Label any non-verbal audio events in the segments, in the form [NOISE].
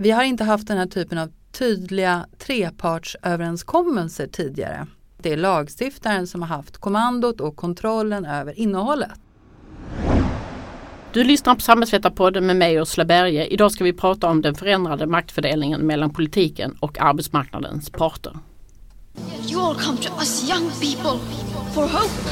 vi har inte haft den här typen av tydliga trepartsöverenskommelser tidigare. Det är lagstiftaren som har haft kommandot och kontrollen över innehållet. Du lyssnar på Samhällsvetarpodden med mig Ursula Berge. Idag ska vi prata om den förändrade maktfördelningen mellan politiken och arbetsmarknadens parter. You all come to us young people for hope.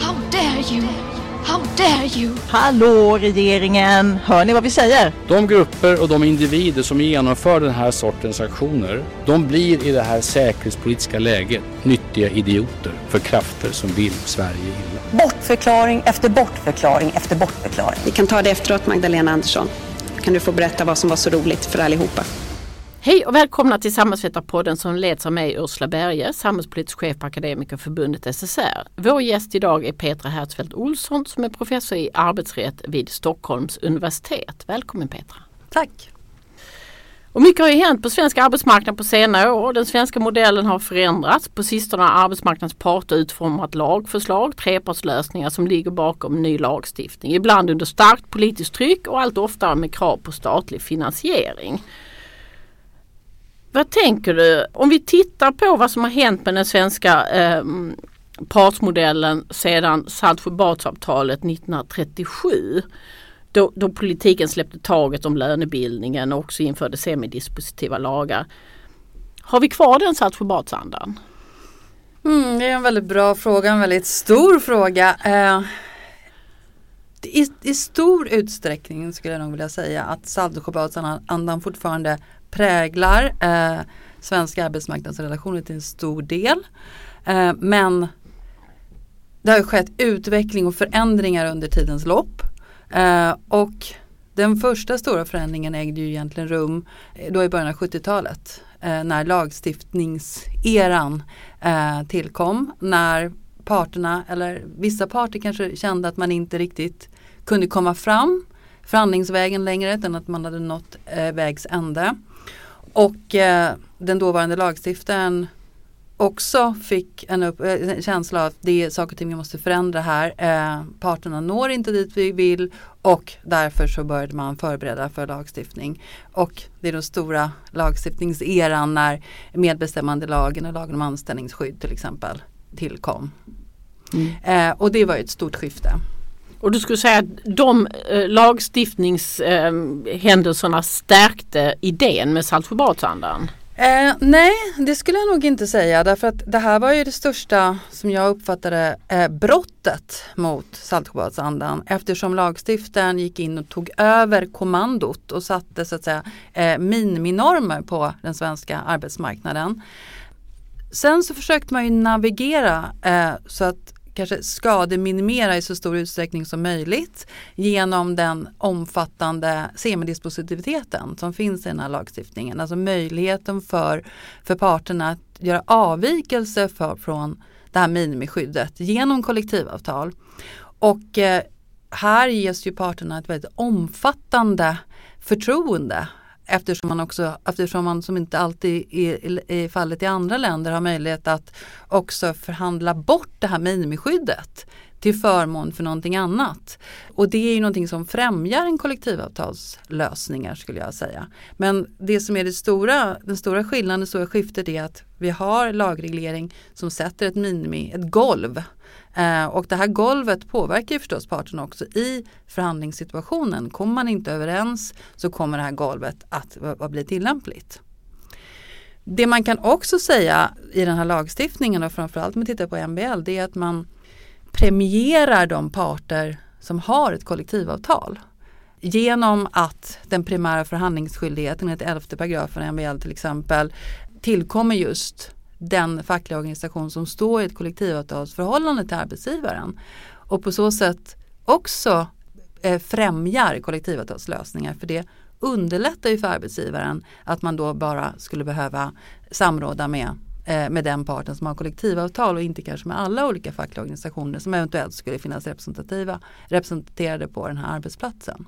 How dare you? How dare you? Hallå regeringen! Hör ni vad vi säger? De grupper och de individer som genomför den här sortens aktioner, de blir i det här säkerhetspolitiska läget nyttiga idioter för krafter som vill Sverige illa. Bortförklaring efter bortförklaring efter bortförklaring. Vi kan ta det efteråt Magdalena Andersson. Då kan du få berätta vad som var så roligt för allihopa. Hej och välkomna till Samhällsvetarpodden som leds av mig Ursula Berge, samhällspolitisk chef på Akademikerförbundet SSR. Vår gäst idag är Petra Hertzfeldt Olsson som är professor i arbetsrätt vid Stockholms universitet. Välkommen Petra! Tack! Och mycket har ju hänt på svensk arbetsmarknad på senare år. Den svenska modellen har förändrats. På sistone har arbetsmarknadens parter utformat lagförslag, trepartslösningar som ligger bakom ny lagstiftning. Ibland under starkt politiskt tryck och allt oftare med krav på statlig finansiering. Vad tänker du? Om vi tittar på vad som har hänt med den svenska eh, partsmodellen sedan Saltsjöbadsavtalet 1937. Då, då, politiken släppte taget om lönebildningen och också införde semidispositiva lagar. Har vi kvar den Saltsjöbadsandan? Mm, det är en väldigt bra fråga, en väldigt stor fråga. Eh, i, I stor utsträckning skulle jag nog vilja säga att Saltsjöbadsandan fortfarande präglar eh, svenska arbetsmarknadsrelationer till en stor del. Eh, men det har skett utveckling och förändringar under tidens lopp. Eh, och den första stora förändringen ägde ju egentligen rum eh, då i början av 70-talet eh, när lagstiftningseran eh, tillkom. När parterna, eller vissa parter kanske kände att man inte riktigt kunde komma fram förhandlingsvägen längre utan att man hade nått eh, vägs ände. Och eh, den dåvarande lagstiftaren också fick en, upp, eh, en känsla av att det är saker och ting vi måste förändra här. Eh, parterna når inte dit vi vill och därför så började man förbereda för lagstiftning. Och det är den stora lagstiftningseran när medbestämmandelagen och lagen om anställningsskydd till exempel tillkom. Mm. Eh, och det var ett stort skifte. Och du skulle säga att de eh, lagstiftningshändelserna eh, stärkte idén med Saltsjöbadsandan? Eh, nej, det skulle jag nog inte säga därför att det här var ju det största som jag uppfattade eh, brottet mot Saltsjöbadsandan eftersom lagstiftaren gick in och tog över kommandot och satte så att säga eh, miniminormer på den svenska arbetsmarknaden. Sen så försökte man ju navigera eh, så att kanske skademinimera i så stor utsträckning som möjligt genom den omfattande semidispositiviteten som finns i den här lagstiftningen. Alltså möjligheten för, för parterna att göra avvikelse för, från det här minimiskyddet genom kollektivavtal. Och eh, här ges ju parterna ett väldigt omfattande förtroende eftersom man också, eftersom man som inte alltid är i fallet i andra länder har möjlighet att också förhandla bort det här minimiskyddet till förmån för någonting annat. Och det är ju någonting som främjar en kollektivavtalslösningar skulle jag säga. Men det som är det stora, den stora skillnaden, det stora skiftet är att vi har lagreglering som sätter ett minimi, ett golv Eh, och det här golvet påverkar ju förstås parterna också i förhandlingssituationen. Kommer man inte överens så kommer det här golvet att, att bli tillämpligt. Det man kan också säga i den här lagstiftningen och framförallt om vi tittar på MBL det är att man premierar de parter som har ett kollektivavtal. Genom att den primära förhandlingsskyldigheten enligt 11 paragrafen MBL till exempel tillkommer just den fackliga organisation som står i ett kollektivavtalsförhållande till arbetsgivaren. Och på så sätt också eh, främjar kollektivavtalslösningar för det underlättar ju för arbetsgivaren att man då bara skulle behöva samråda med eh, med den parten som har kollektivavtal och inte kanske med alla olika fackliga organisationer som eventuellt skulle finnas representativa, representerade på den här arbetsplatsen.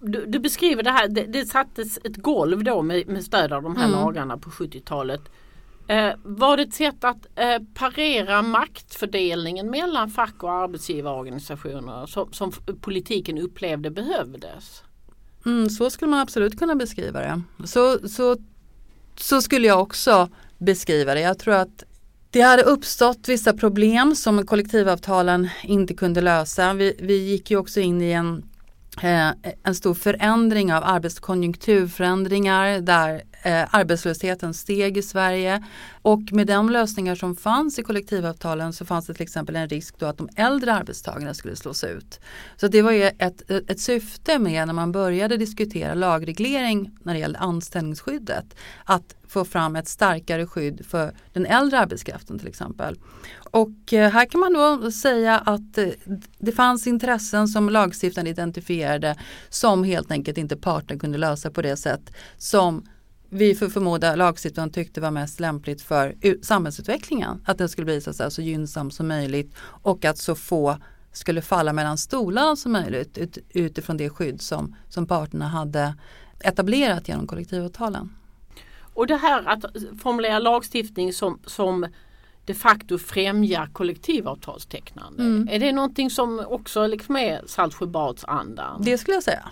Du, du beskriver det här, det, det sattes ett golv då med, med stöd av de här mm. lagarna på 70-talet. Eh, var det ett sätt att eh, parera maktfördelningen mellan fack och arbetsgivarorganisationer som, som politiken upplevde behövdes? Mm, så skulle man absolut kunna beskriva det. Så, så, så skulle jag också beskriva det. Jag tror att det hade uppstått vissa problem som kollektivavtalen inte kunde lösa. Vi, vi gick ju också in i en, eh, en stor förändring av arbetskonjunkturförändringar där eh, arbetslösheten steg i Sverige. Och med de lösningar som fanns i kollektivavtalen så fanns det till exempel en risk då att de äldre arbetstagarna skulle slås ut. Så det var ju ett, ett syfte med när man började diskutera lagreglering när det gällde anställningsskyddet. Att få fram ett starkare skydd för den äldre arbetskraften till exempel. Och eh, här kan man då säga att eh, det fanns intressen som lagstiftaren identifierade som helt enkelt inte parterna kunde lösa på det sätt som vi för förmoda lagstiftaren tyckte var mest lämpligt för samhällsutvecklingen. Att den skulle bli så, så, gynnsam som möjligt och att så få skulle falla mellan stolarna som möjligt ut, utifrån det skydd som, som parterna hade etablerat genom kollektivavtalen. Och det här att formulera lagstiftning som, som de facto främjar kollektivavtalstecknande. Mm. Är det någonting som också liksom är Saltsjöbadsandan? Det skulle jag säga.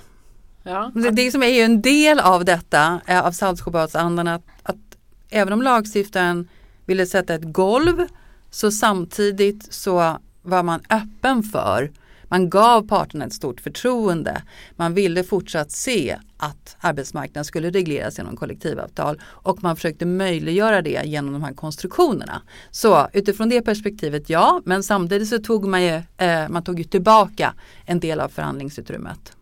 Ja. Det, det som är ju en del av detta, eh, av Saltsjöbadsandan, att, att även om lagstiftaren ville sätta ett golv så samtidigt så var man öppen för man gav parterna ett stort förtroende. Man ville fortsatt se att arbetsmarknaden skulle regleras genom kollektivavtal och man försökte möjliggöra det genom de här konstruktionerna. Så utifrån det perspektivet ja, men samtidigt så tog man ju, eh, man tog ju tillbaka en del av förhandlingsutrymmet.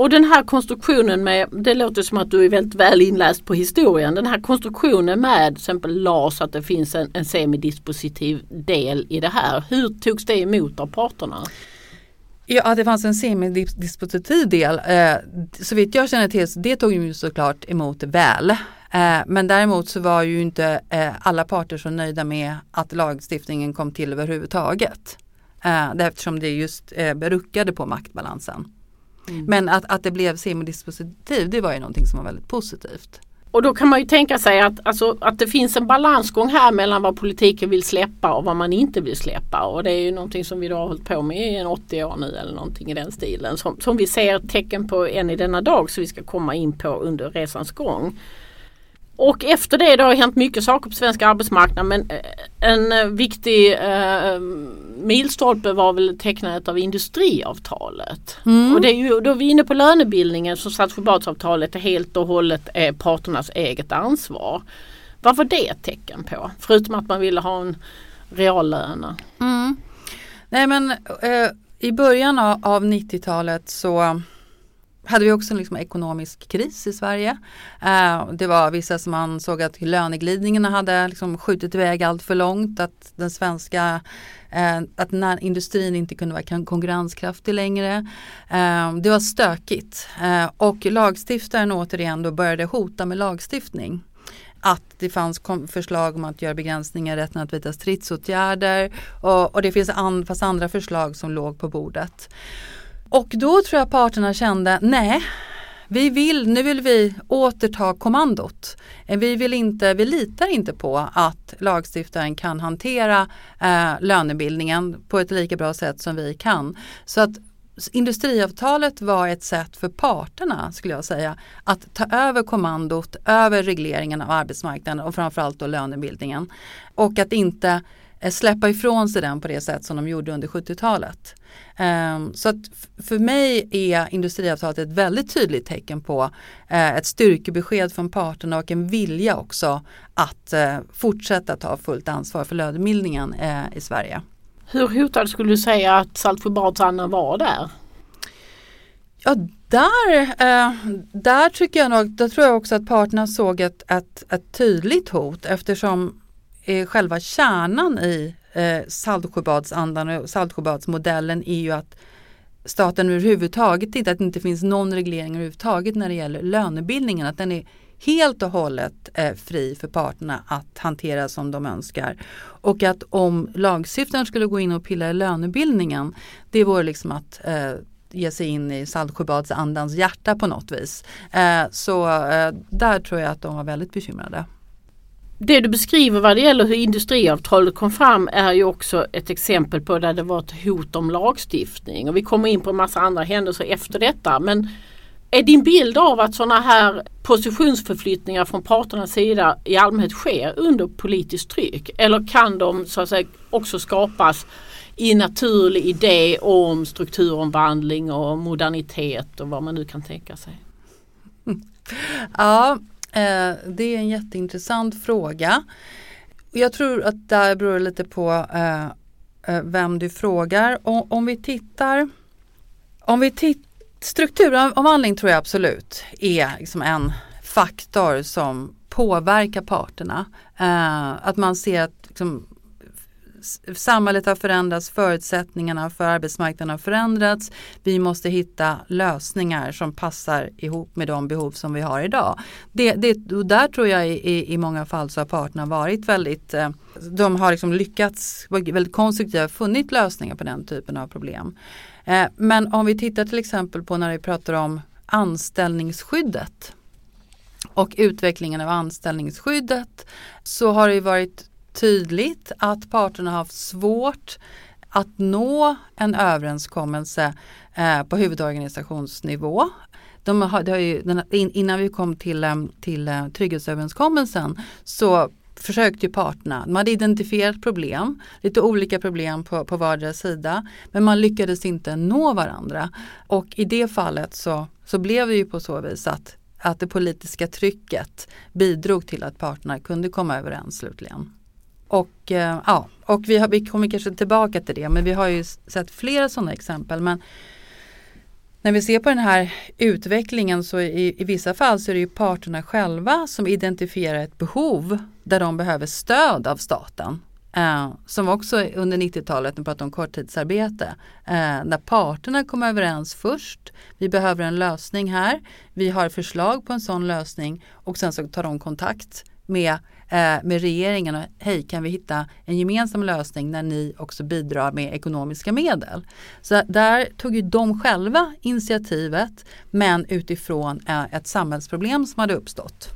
Och den här konstruktionen med, det låter som att du är väldigt väl inläst på historien, den här konstruktionen med till exempel LAS, att det finns en, en semidispositiv del i det här. Hur togs det emot av parterna? Ja, det fanns en semidispositiv del. Eh, så vitt jag känner till det tog ju såklart emot väl. Eh, men däremot så var ju inte eh, alla parter så nöjda med att lagstiftningen kom till överhuvudtaget. Eh, eftersom det just eh, beruckade på maktbalansen. Mm. Men att, att det blev semidispositiv det var ju någonting som var väldigt positivt. Och då kan man ju tänka sig att, alltså, att det finns en balansgång här mellan vad politiken vill släppa och vad man inte vill släppa. Och det är ju någonting som vi då har hållit på med i en 80 år nu eller någonting i den stilen. Som, som vi ser tecken på än i denna dag så vi ska komma in på under resans gång. Och efter det, det har hänt mycket saker på svensk arbetsmarknad men eh, en eh, viktig eh, milstolpe var väl tecknandet av industriavtalet. Mm. Och det är ju, då är vi inne på lönebildningen som Saltsjöbadsavtalet är helt och hållet är parternas eget ansvar. Vad var det ett tecken på? Förutom att man ville ha en reallön. Mm. Nej men eh, i början av, av 90-talet så hade vi också en liksom ekonomisk kris i Sverige. Eh, det var vissa som ansåg att löneglidningarna hade liksom skjutit iväg allt för långt. Att den svenska eh, att när industrin inte kunde vara konkurrenskraftig längre. Eh, det var stökigt eh, och lagstiftaren återigen då började hota med lagstiftning att det fanns förslag om att göra begränsningar i rätten att vidta stridsåtgärder och, och det finns an, fast andra förslag som låg på bordet. Och då tror jag parterna kände, nej, vi vill, nu vill vi återta kommandot. Eh, vi, vill inte, vi litar inte på att lagstiftaren kan hantera eh, lönebildningen på ett lika bra sätt som vi kan. Så att industriavtalet var ett sätt för parterna skulle jag säga att ta över kommandot över regleringen av arbetsmarknaden och framförallt då lönebildningen. Och att inte Eh, släppa ifrån sig den på det sätt som de gjorde under 70-talet. Ehm, så att för mig är industriavtalet ett väldigt tydligt tecken på eh, ett styrkebesked från parterna och en vilja också att eh, fortsätta ta fullt ansvar för lönebildningen i Sverige. Hur hotad skulle du säga att Saltsjöbadsandan var där? Ja, där, där tycker jag nog, där tror jag också att parterna såg ett, ett, ett tydligt hot eftersom eh, själva kärnan i eh, Saltsjöbadsandan och Saltsjöbadsmodellen är ju att staten överhuvudtaget tittar att det inte finns någon reglering överhuvudtaget när det gäller lönebildningen. Att den är helt och hållet eh, fri för parterna att hantera som de önskar. Och att om lagstiftaren skulle gå in och pilla i lönebildningen, det vore liksom att eh, ge sig in i Saltsjöbadsandans hjärta på något vis. Eh, så eh, där tror jag att de var väldigt bekymrade det du beskriver vad det gäller hur industriavtalet kom fram är ju också ett exempel på där det var ett hot om lagstiftning. Och vi kommer in på en massa andra händelser efter detta. Men Är din bild av att sådana här positionsförflyttningar från parternas sida i allmänhet sker under politiskt tryck? Eller kan de så att säga också skapas i naturlig idé om strukturomvandling och modernitet och vad man nu kan tänka sig? Ja, Eh, det är en jätteintressant fråga. Jag tror att det här beror lite på eh, eh vem du frågar. Om vi tittar, om vi tittar Strukturomvandling tror jag absolut är liksom en faktor som påverkar parterna. Eh, att man ser att liksom, samhället har förändrats, förutsättningarna för arbetsmarknaden har förändrats. Vi måste hitta lösningar som passar ihop med de behov som vi har idag. Det, det, där tror jag i, i många fall så har parterna varit väldigt, eh, de har liksom lyckats väldigt konstruktiva, funnit lösningar på den typen av problem. Eh, men om vi tittar till exempel på när vi pratar om anställningsskyddet och utvecklingen av anställningsskyddet så har det varit tydligt att parterna har haft svårt att nå en överenskommelse eh, på huvudorganisationsnivå. De har, har ju, innan vi kom till, eh, till eh, trygghetsöverenskommelsen så försökte ju parterna, de hade identifierat problem, lite olika problem på, på vardera sida, men man lyckades inte nå varandra. Och i det fallet så, så blev det ju på så vis att, att det politiska trycket bidrog till att parterna kunde komma överens slutligen. Och, eh, ja, och vi, har, vi kommer kanske tillbaka till det men vi har ju sett flera sådana exempel. Men när vi ser på den här utvecklingen så i, i vissa fall så är det ju parterna själva som identifierar ett behov där de behöver stöd av staten. Eh, som också under 90-talet, när vi pratar om korttidsarbete, eh, när parterna kom överens först. Vi behöver en lösning här. Vi har förslag på en sån lösning och sen så tar de kontakt med Eh, med regeringen och hej kan vi hitta en gemensam lösning när ni också bidrar med ekonomiska medel. Så där tog ju de själva initiativet men utifrån eh, ett samhällsproblem som hade uppstått.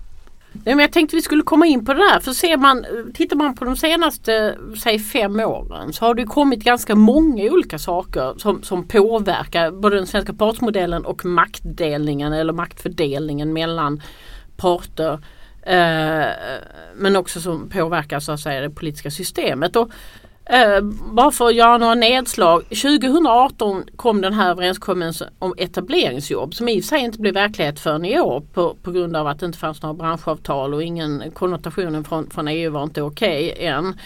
Nej, men jag tänkte vi skulle komma in på det där. För ser man, tittar man på de senaste säg fem åren så har det kommit ganska många olika saker som, som påverkar både den svenska partsmodellen och maktdelningen eller maktfördelningen mellan parter Eh, men också som påverkar så att säga det politiska systemet. Och, eh, bara för att göra några nedslag. 2018 kom den här överenskommelsen om etableringsjobb som i och för sig inte blev verklighet förrän i år på, på grund av att det inte fanns några branschavtal och ingen konnotationen från, från EU var inte okej okay än.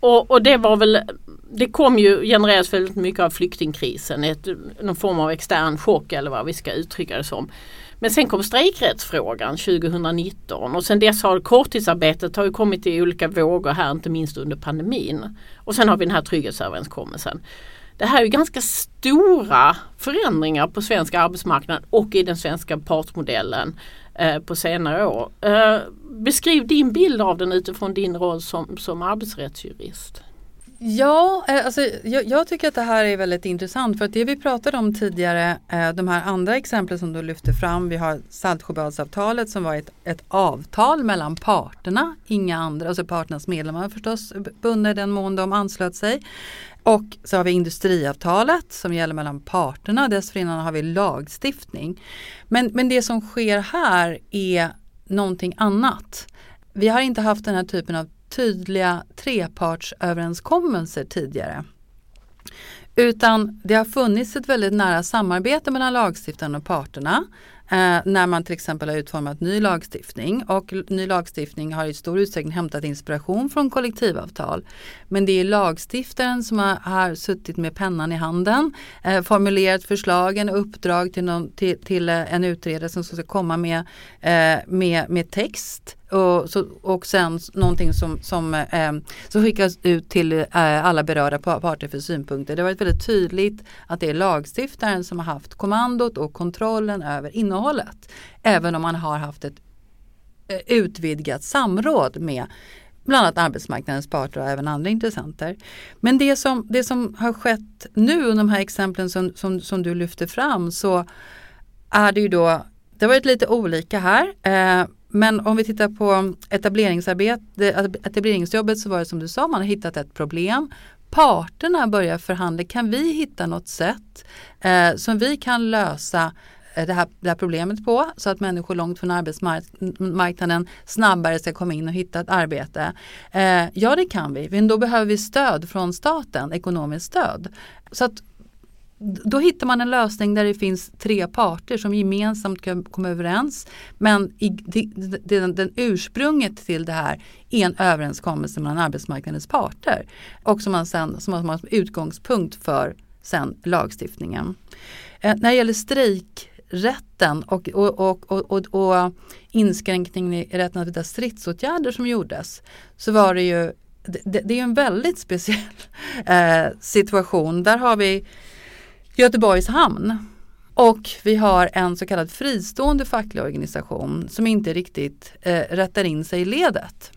Och, och, det var väl det kom ju genereras väldigt mycket av flyktingkrisen, ett, någon form av extern chock eller vad vi ska uttrycka det som. Men sen kom strejkrättsfrågan 2019 och sen dess har korttidsarbetet har ju kommit i olika vågor här, inte minst under pandemin. Och sen har vi den här trygghetsöverenskommelsen. Det här är ju ganska stora förändringar på svensk arbetsmarknad och i den svenska partsmodellen eh, på senare år. Eh, beskriv din bild av den utifrån din roll som, som arbetsrättsjurist. Ja, eh, alltså, jag, jag, tycker att det här är väldigt intressant för att det vi pratade om tidigare, eh, de här andra exemplen som du lyfter fram, vi har Saltsjöbadsavtalet som var ett, ett avtal mellan parterna, inga andra, alltså parternas medlemmar förstås bundna i den mån de anslöt sig. Och så har vi industriavtalet som gäller mellan parterna, dessförinnan har vi lagstiftning. Men, men det som sker här är någonting annat. Vi har inte haft den här typen av tydliga trepartsöverenskommelser tidigare. Utan det har funnits ett väldigt nära samarbete mellan lagstiftaren och parterna eh, när man till exempel har utformat ny lagstiftning och ny lagstiftning har i stor utsträckning hämtat inspiration från kollektivavtal. Men det är lagstiftaren som har, har suttit med pennan i handen, eh, formulerat förslagen och uppdrag till, någon, till, till eh, en utredare som ska komma med, eh, med, med text och, så, och sen någonting som, som, eh, som skickas ut till eh, alla berörda parter för synpunkter. Det har varit väldigt tydligt att det är lagstiftaren som har haft kommandot och kontrollen över innehållet. Även om man har haft ett eh, utvidgat samråd med bland annat arbetsmarknadens parter och även andra intressenter. Men det som, det som har skett nu, de här exemplen som, som, som du lyfter fram, så är det ju då, det har varit lite olika här. Eh, men om vi tittar på etableringsarbete, etableringsjobbet så var det som du sa, man har hittat ett problem. Parterna börjar förhandla, kan vi hitta något sätt eh, som vi kan lösa eh, det här, det här problemet på så att människor långt från arbetsmarknaden snabbare ska komma in och hitta ett arbete? Eh, ja det kan vi, men då behöver vi stöd från staten, ekonomiskt stöd. Så att då hittar man en lösning där det finns tre parter som gemensamt kan komma överens. Men i, den, den ursprunget till det här är en överenskommelse mellan arbetsmarknadens parter. Och som man sen som man har som utgångspunkt för sen lagstiftningen. Eh, när det gäller strejkrätten och, och, och, och, och, och inskränkningen i rätten att vidta stridsåtgärder som gjordes så var det ju det, det är en väldigt speciell eh, situation. Där har vi Göteborgs hamn. Och vi har en så kallad fristående facklig organisation som inte riktigt eh, rättar in sig i ledet.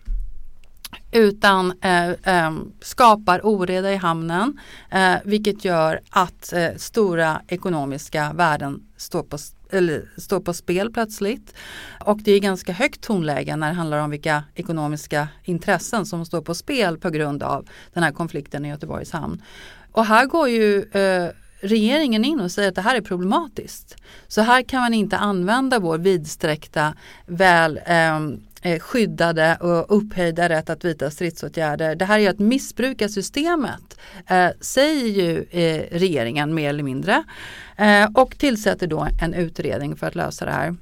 Utan eh, eh, skapar oreda i hamnen eh, vilket gör att eh, stora ekonomiska värden står på, eller, står på spel plötsligt. Och det är ganska högt tonläge när det handlar om vilka ekonomiska intressen som står på spel på grund av den här konflikten i Göteborgs hamn. Och här går ju eh, regeringen in och säger att det här är problematiskt. Så här kan man inte använda vår vidsträckta, väl ehm, eh, skyddade och upphöjda rätt att vidta stridsåtgärder. Det här är att missbruka systemet, eh, säger ju eh, regeringen mer eller mindre. Eh, och tillsätter då en utredning för att lösa det här.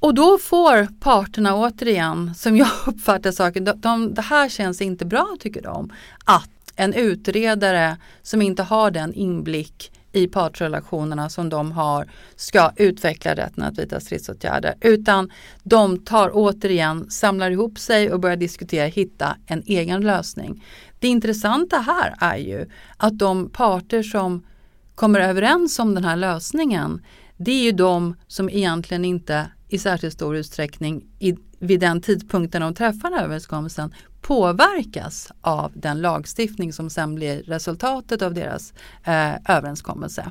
Och då får parterna återigen, som jag [LAUGHS] uppfattar saken, de, de, det här känns inte bra tycker de, att en utredare som inte har den inblick i partsrelationerna som de har ska utveckla rätten att vidta stridsåtgärder. Utan de tar återigen, samlar ihop sig och börjar diskutera, hitta en egen lösning. Det intressanta här är ju att de parter som kommer överens om den här lösningen det är ju de som egentligen inte i särskilt stor utsträckning i, vid den tidpunkten de träffar överenskommelsen påverkas av den lagstiftning som sen blir resultatet av deras eh, överenskommelse.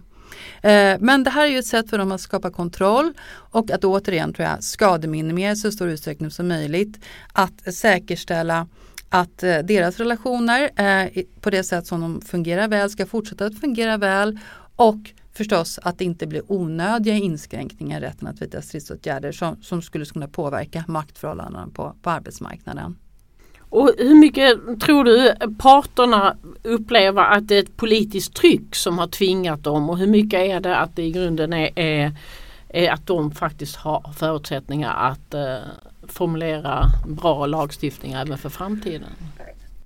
Eh, men det här är ju ett sätt för dem att skapa kontroll och att återigen tror jag skademinimera så stor utsträckning som möjligt. Att säkerställa att eh, deras relationer eh, på det sätt som de fungerar väl ska fortsätta att fungera väl och förstås att det inte blir onödiga inskränkningar i rätten att vidta stridsåtgärder som, som skulle kunna påverka maktförhållandena på, på arbetsmarknaden. Och hur mycket tror du parterna upplever att det är ett politiskt tryck som har tvingat dem och hur mycket är det att det i grunden är, är, är att de faktiskt har förutsättningar att eh, formulera bra lagstiftning även för framtiden?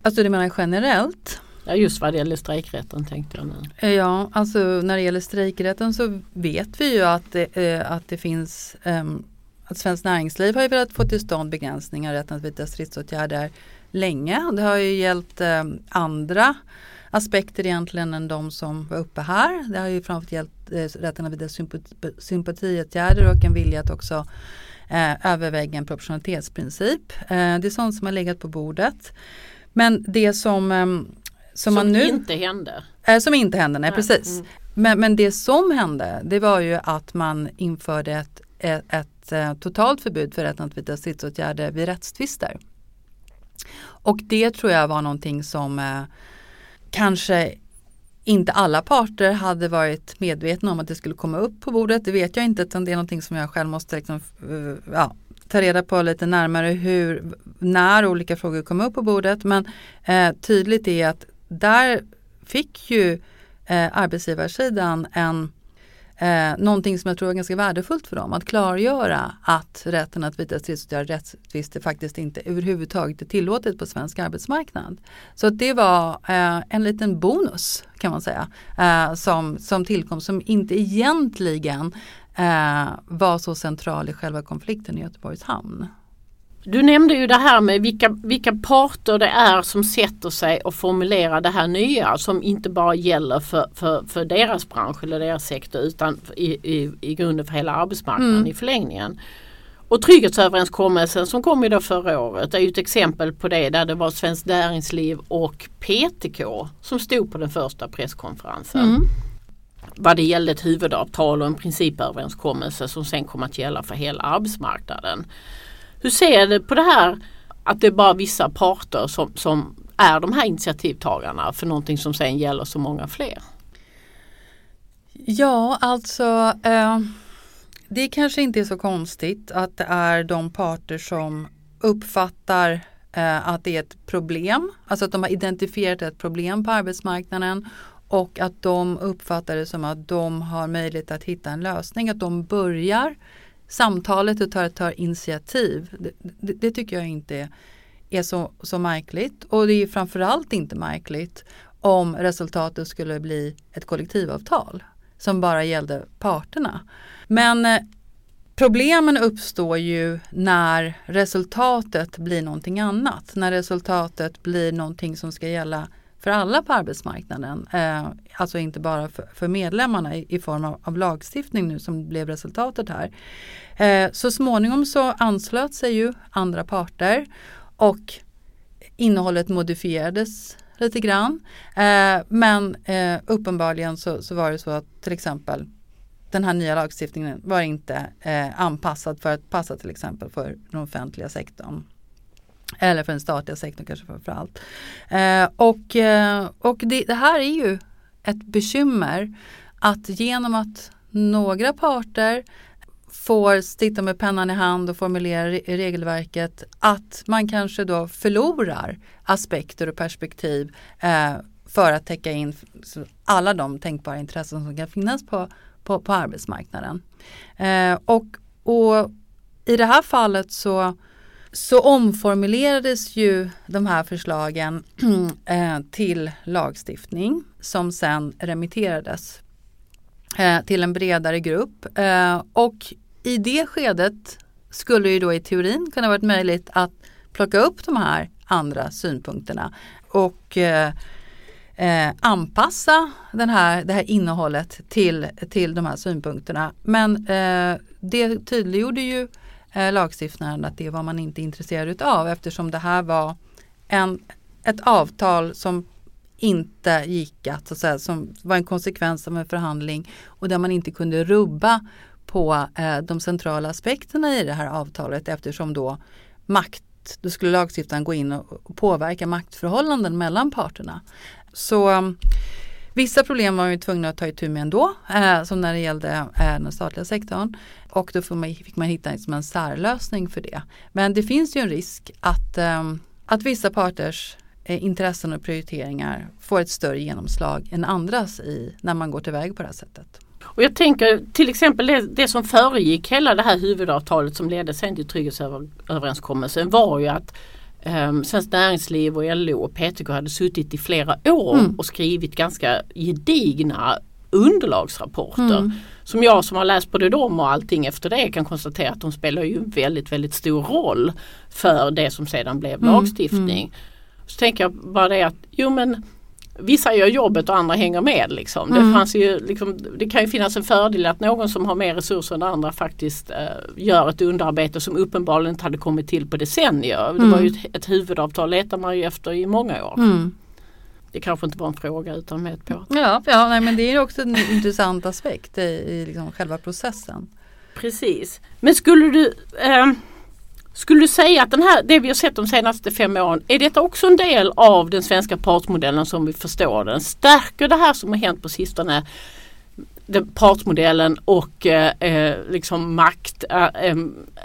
Alltså du menar generellt? Ja just vad det gäller strejkrätten tänkte jag nu. Eh, ja, alltså när det gäller strejkrätten så vet vi ju att det, eh, att det finns ehm, att Svenskt Näringsliv har ju velat få till stånd begränsningar i rätten att vidta stridsåtgärder länge. Det har ju gällt eh, andra aspekter egentligen än de som var uppe här. Det har ju framförallt gällt eh, rätten att vidta sympati, sympatiåtgärder och en vilja att också eh, överväga en proportionalitetsprincip. Eh, det är sånt som har legat på bordet. Men det som, eh, som, som nu... inte hände. Eh, som inte hände, nej, nej. precis. Mm. Men, men det som hände det var ju att man införde ett, ett, ett Eh, totalt förbud för rätten att vidta stridsåtgärder vid rättstvister. Och det tror jag var någonting som eh, kanske inte alla parter hade varit medvetna om att det skulle komma upp på bordet. Det vet jag inte utan det är någonting som jag själv måste liksom, eh, ja, ta reda på lite närmare hur, när olika frågor kom upp på bordet. Men eh, tydligt är att där fick ju eh, arbetsgivarsidan en Eh, någonting som jag tror är ganska värdefullt för dem, att klargöra att rätten att vidta stridsåtgärder rättstvister faktiskt inte överhuvudtaget är tillåtet på svensk arbetsmarknad. Så det var eh, en liten bonus kan man säga eh, som, som tillkom som inte egentligen eh, var så central i själva konflikten i Göteborgs hamn. Du nämnde ju det här med vilka, vilka parter det är som sätter sig och formulerar det här nya som inte bara gäller för, för, för deras bransch eller deras sektor utan i, i, i grunden för hela arbetsmarknaden mm. i förlängningen. Och trygghetsöverenskommelsen som kom då förra året är ju ett exempel på det där det var Svenskt Näringsliv och PTK som stod på den första presskonferensen. Mm. Vad det gällde ett huvudavtal och en principöverenskommelse som sen kom att gälla för hela arbetsmarknaden. Hur ser du på det här att det är bara vissa parter som, som är de här initiativtagarna för någonting som sen gäller så många fler? Ja, alltså eh, det kanske inte är så konstigt att det är de parter som uppfattar eh, att det är ett problem, alltså att de har identifierat ett problem på arbetsmarknaden och att de uppfattar det som att de har möjlighet att hitta en lösning, att de börjar samtalet och tar, tar initiativ. Det, det, det tycker jag inte är så, så märkligt och det är framförallt inte märkligt om resultatet skulle bli ett kollektivavtal som bara gällde parterna. Men eh, problemen uppstår ju när resultatet blir någonting annat. När resultatet blir någonting som ska gälla för alla på arbetsmarknaden. Eh, alltså inte bara för, för medlemmarna i, i, form av, av, lagstiftning nu som blev resultatet här. Eh, så småningom så anslöt sig ju andra parter och innehållet modifierades lite grann. Eh, men eh, uppenbarligen så, så, var det så att till exempel den här nya lagstiftningen var inte eh, anpassad för att passa till exempel för den offentliga sektorn. Eller för den statliga sektorn kanske framförallt. Eh, och eh, och det, det, här är ju ett bekymmer att genom att några parter får sitta med pennan i hand och formulera regelverket att man kanske då förlorar aspekter och perspektiv eh, för att täcka in alla de tänkbara intressen som kan finnas på, på, på arbetsmarknaden. Eh, och, och i det här fallet så, så omformulerades ju de här förslagen [CLEARS THROAT] eh, till lagstiftning som sen remitterades eh, till en bredare grupp. Eh, och i det skedet skulle ju då i teorin kunna varit möjligt att plocka upp de här andra synpunkterna och eh, eh, anpassa den här, det här innehållet till, till de här synpunkterna. Men eh, det tydliggjorde ju eh, lagstiftaren att det var man inte intresserad av eftersom det här var en, ett avtal som inte gick att, så att säga, som var en konsekvens av en förhandling och där man inte kunde rubba på eh, de centrala aspekterna i det här avtalet eftersom då makt, då skulle lagstiftaren gå in och, påverka maktförhållanden mellan parterna. Så mm, Vissa problem var vi tvungna att ta itu med ändå, eh, som när det gällde eh, den statliga sektorn. Och då man, fick man hitta liksom en särlösning för det. Men det finns ju en risk att, eh, att vissa parters eh, intressen och prioriteringar får ett större genomslag än andras i, när man går tillväg på det här sättet. Och jag tänker till exempel det, det, som föregick hela det här huvudavtalet som ledde sen till trygghetsöverenskommelsen var ju att um, Svenskt Näringsliv och LO och PTK hade suttit i flera år mm. och skrivit ganska gedigna underlagsrapporter. Mm. Som jag som har läst både dem och allting efter det kan konstatera att de spelar ju väldigt väldigt stor roll för det som sedan blev mm. lagstiftning. Mm. Så tänker jag bara det att jo men vissa gör jobbet och andra hänger med. Liksom. Mm. Det, fanns ju, liksom, det kan ju finnas en fördel att någon som har mer resurser än andra faktiskt eh, gör ett underarbete som uppenbarligen inte hade kommit till på decennier. Mm. Det var ju ett, ett huvudavtal letar man ju efter i många år. Mm. Det kanske inte var en fråga utan med ett på. Ja, ja nej, men det är också en intressant aspekt i, i liksom själva processen. Precis. Men skulle du eh, skulle du säga att den här, det vi har sett de senaste fem åren, är detta också en del av den svenska partsmodellen som vi förstår den? Stärker det här som har hänt på sistone partsmodellen och eh, liksom makt, eh,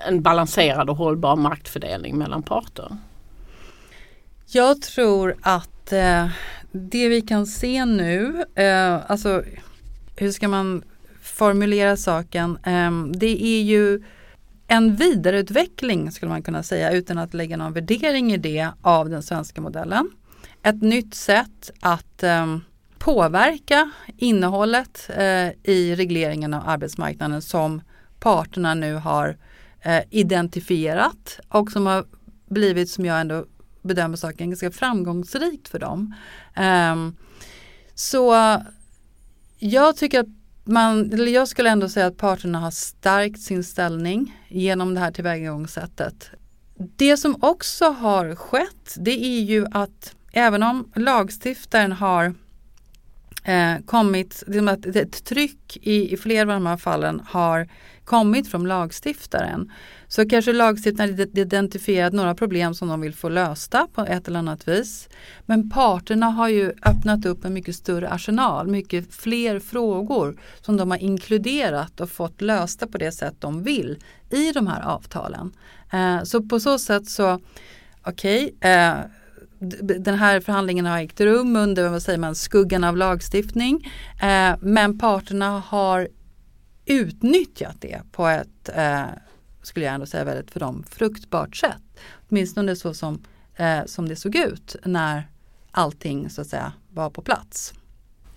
en balanserad och hållbar maktfördelning mellan parter? Jag tror att eh, det vi kan se nu, eh, alltså hur ska man formulera saken, eh, det är ju en vidareutveckling skulle man kunna säga utan att lägga någon värdering i det av den svenska modellen. Ett nytt sätt att eh, påverka innehållet eh, i regleringen av arbetsmarknaden som parterna nu har eh, identifierat och som har blivit, som jag ändå bedömer saken, ganska framgångsrikt för dem. Ehm, så jag tycker att man, jag skulle ändå säga att parterna har stärkt sin ställning genom det här tillvägagångssättet. Det som också har skett det är ju att även om lagstiftaren har eh, kommit, liksom att ett tryck i, i flera av de här fallen har kommit från lagstiftaren. Så kanske lagstiftaren identifierat några problem som de vill få lösta på ett eller annat vis. Men parterna har ju öppnat upp en mycket större arsenal, mycket fler frågor som de har inkluderat och fått lösta på det sätt de vill i de här avtalen. Eh, så på så sätt så, okej, okay, eh, den här förhandlingen har ägt rum under vad säger man, skuggan av lagstiftning. Eh, men parterna har utnyttjat det på ett, eh, skulle jag ändå säga, väldigt för dem fruktbart sätt. Åtminstone så som, eh, som det såg ut när allting så att säga var på plats.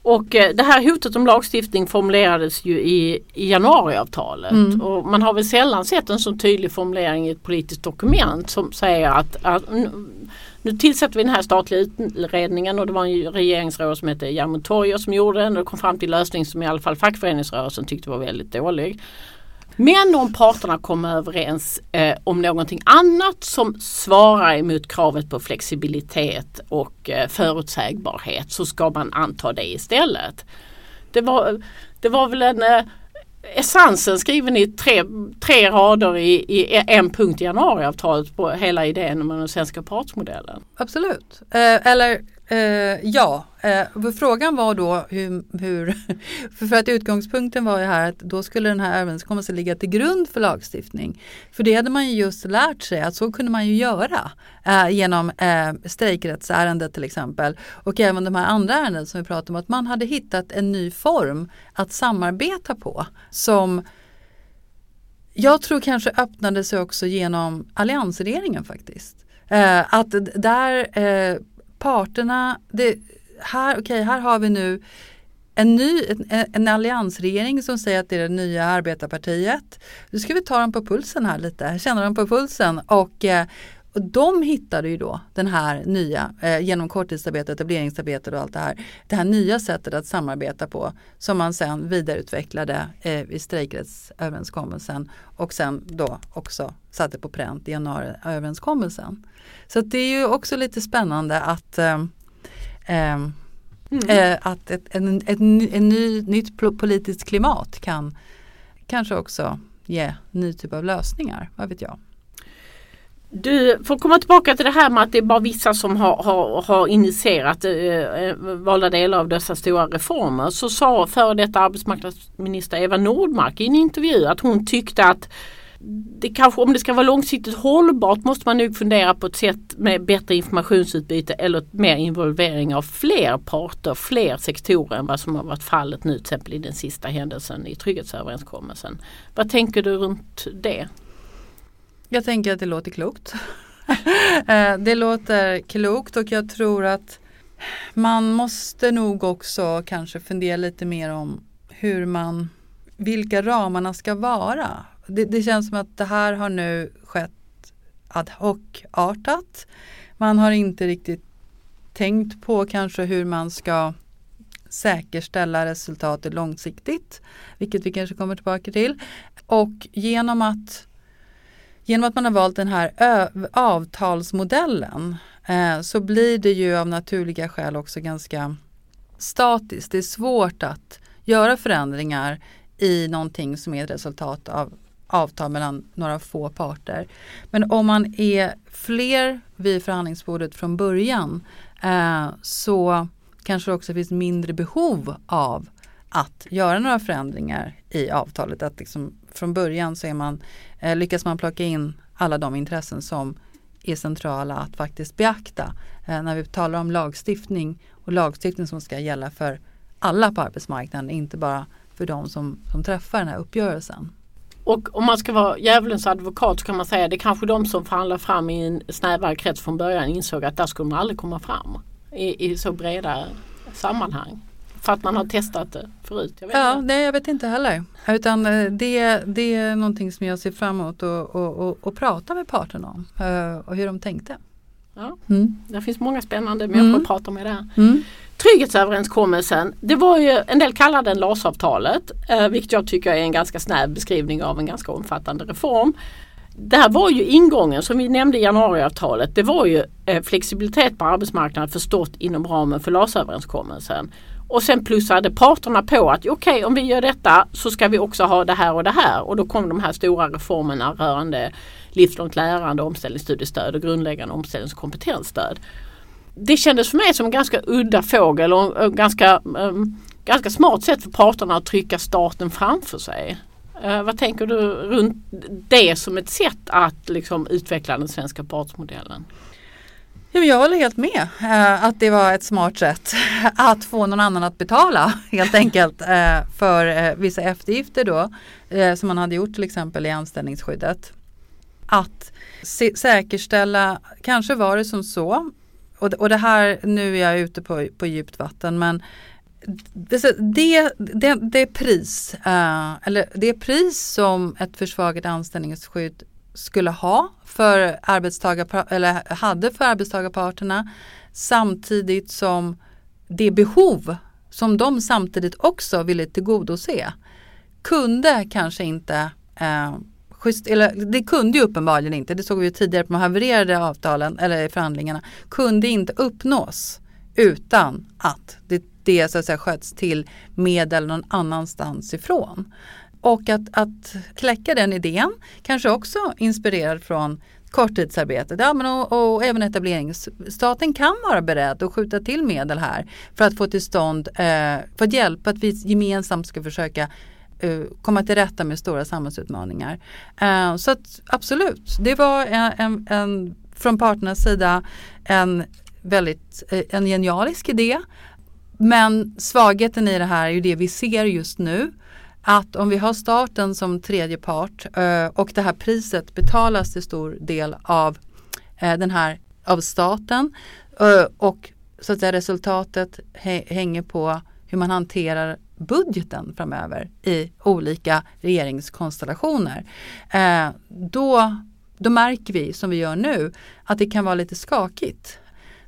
Och eh, det här hotet om lagstiftning formulerades ju i, i januariavtalet mm. och man har väl sällan sett en så tydlig formulering i ett politiskt dokument som säger att, att nu tillsätter vi den här statliga utredningen och det var en regeringsråd som hette Jarmo Toijer som gjorde den och kom fram till lösning som i alla fall fackföreningsrörelsen tyckte var väldigt dålig. Men om parterna kommer överens eh, om någonting annat som svarar emot kravet på flexibilitet och eh, förutsägbarhet så ska man anta det istället. Det var, det var väl en eh, essensen skriven i tre, tre rader i, i en punkt i januariavtalet på hela idén om den svenska partsmodellen. Absolut. Eh, eller Eh, ja, eh, frågan var då hur, hur [LAUGHS] för att utgångspunkten var ju här att då skulle den här överenskommelsen ligga till grund för lagstiftning. För det hade man ju just lärt sig att så kunde man ju göra eh, genom eh, strejkrättsärendet till exempel och även de här andra ärenden som vi pratade om att man hade hittat en ny form att samarbeta på som jag tror kanske öppnade sig också genom alliansregeringen faktiskt. Eh, att där eh, parterna, det, här, okay, här har vi nu en, ny, en, en alliansregering som säger att det är det nya arbetarpartiet. Nu ska vi ta dem på pulsen här lite, känna dem på pulsen och eh, och de hittade ju då den här nya, eh, genom korttidsarbete, etableringsarbete och allt det här, det här nya sättet att samarbeta på som man sen vidareutvecklade eh, i strejkrättsöverenskommelsen och sen då också satte på pränt i januariöverenskommelsen. Så det är ju också lite spännande att eh, mm. eh, att ett, en, ett, en ny, nytt politiskt klimat kan kanske också ge ny typ av lösningar, vad vet jag. Du får komma tillbaka till det här med att det är bara vissa som har, har, har initierat eh, eh, valda delar av dessa stora reformer. Så sa före detta arbetsmarknadsminister Eva Nordmark i en intervju att hon tyckte att det kanske, om det ska vara långsiktigt hållbart måste man nog fundera på ett sätt med bättre informationsutbyte eller mer involvering av fler parter, fler sektorer än vad som har varit fallet nu till exempel i den sista händelsen i trygghetsöverenskommelsen. Vad tänker du runt det? Jag tänker att det låter klokt. [LAUGHS] Eh, det låter klokt och jag tror att man måste nog också kanske fundera lite mer om hur man, vilka ramarna ska vara. Det, det känns som att det här har nu skett ad hoc-artat. Man har inte riktigt tänkt på kanske hur man ska säkerställa resultatet långsiktigt, vilket vi kanske kommer tillbaka till. Och genom att Genom att man har valt den här avtalsmodellen eh, så blir det ju av naturliga skäl också ganska statiskt. Det är svårt att göra förändringar i någonting som är ett resultat av avtal mellan några få parter. Men om man är fler vid förhandlingsbordet från början eh, så kanske det också finns mindre behov av att göra några förändringar i avtalet. Att liksom från början så är man, eh, lyckas man plocka in alla de intressen som är centrala att faktiskt beakta eh, när vi talar om lagstiftning och lagstiftning som ska gälla för alla på arbetsmarknaden, inte bara för de som, som träffar den här uppgörelsen. Och om man ska vara djävulens advokat så kan man säga att det är kanske de som förhandlar fram i en snävare krets från början insåg att där skulle man aldrig komma fram i, i så breda sammanhang. För att man har testat det förut? Jag ja, nej jag vet inte heller. Utan eh, det, det är någonting som jag ser fram emot och, och, och, och prata med parterna om eh, och hur de tänkte. Ja, mm. Det finns många spännande människor mm. att prata med där. Mm. Trygghetsöverenskommelsen, det var ju en del kallar den LAS-avtalet, eh, vilket jag tycker är en ganska snäv beskrivning av en ganska omfattande reform. Det här var ju ingången som vi nämnde i januariavtalet. Det var ju flexibilitet på arbetsmarknaden förstått inom ramen för LAS-överenskommelsen. Och sen plussade parterna på att okej okay, om vi gör detta så ska vi också ha det här och det här. Och då kom de här stora reformerna rörande livslångt lärande, omställningsstudiestöd och grundläggande omställnings och kompetensstöd. Det kändes för mig som en ganska udda fågel och ganska, um, ganska smart sätt för parterna att trycka staten framför sig. Uh, vad tänker du runt det som ett sätt att liksom, utveckla den svenska partsmodellen? Jag håller helt med eh, att det var ett smart sätt [LAUGHS] att få någon annan att betala helt enkelt eh, för eh, vissa eftergifter då som man hade gjort till exempel i anställningsskyddet. Att säkerställa, kanske var det som så och, det här, nu är jag ute på, på djupt vatten men det, det, det, det pris, eller det pris som ett försvagat anställningsskydd skulle ha för arbetstagar, eller hade för arbetstagarparterna samtidigt som det behov som de samtidigt också ville tillgodose kunde kanske inte eh, just, eller det kunde ju uppenbarligen inte, det såg vi ju tidigare på de havererade avtalen eller förhandlingarna, kunde inte uppnås utan att det, det så att säga sköts till medel någon annanstans ifrån. Och att, att kläcka den idén, kanske också inspirerad från korttidsarbetet ja, men och, och även etableringsstaten kan vara beredd att skjuta till medel här för att få till stånd, eh, för att hjälpa att vi gemensamt ska försöka eh, komma till rätta med stora samhällsutmaningar. Eh, så att, absolut, det var en, en, en, från parternas sida en väldigt eh, en genialisk idé. Men svagheten i det här är ju det vi ser just nu att om vi har staten som tredje part eh, och det här priset betalas till stor del av eh, den här av staten eh, och så att säga resultatet hänger på hur man hanterar budgeten framöver i olika regeringskonstellationer. Då, då märker vi som vi gör nu att det kan vara lite skakigt.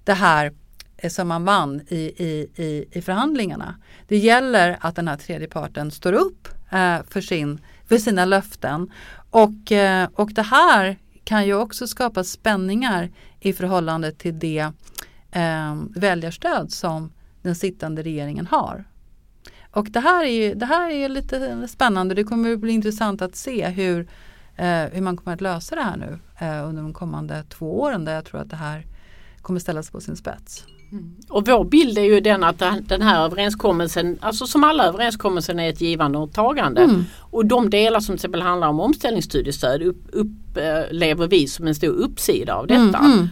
Det här Eh, som man vann i, i, i, i förhandlingarna. Det gäller att den här tredje parten står upp eh, för, sin, för sina löften. Och, eh, och det här kan ju också skapa spänningar i förhållande till det eh, väljarstöd som den sittande regeringen har. Och det här är, det här är lite spännande. Det kommer att bli intressant att se hur, eh, hur man kommer att lösa det här nu eh, under de kommande två åren där jag tror att det här kommer ställas på sin spets. Mm. Och vår bild är ju den att den här överenskommelsen, alltså som alla överenskommelser är ett givande och tagande. Mm. Och de delar som till exempel handlar om omställningsstudiestöd upplever vi som en stor uppsida av detta. Mm, mm.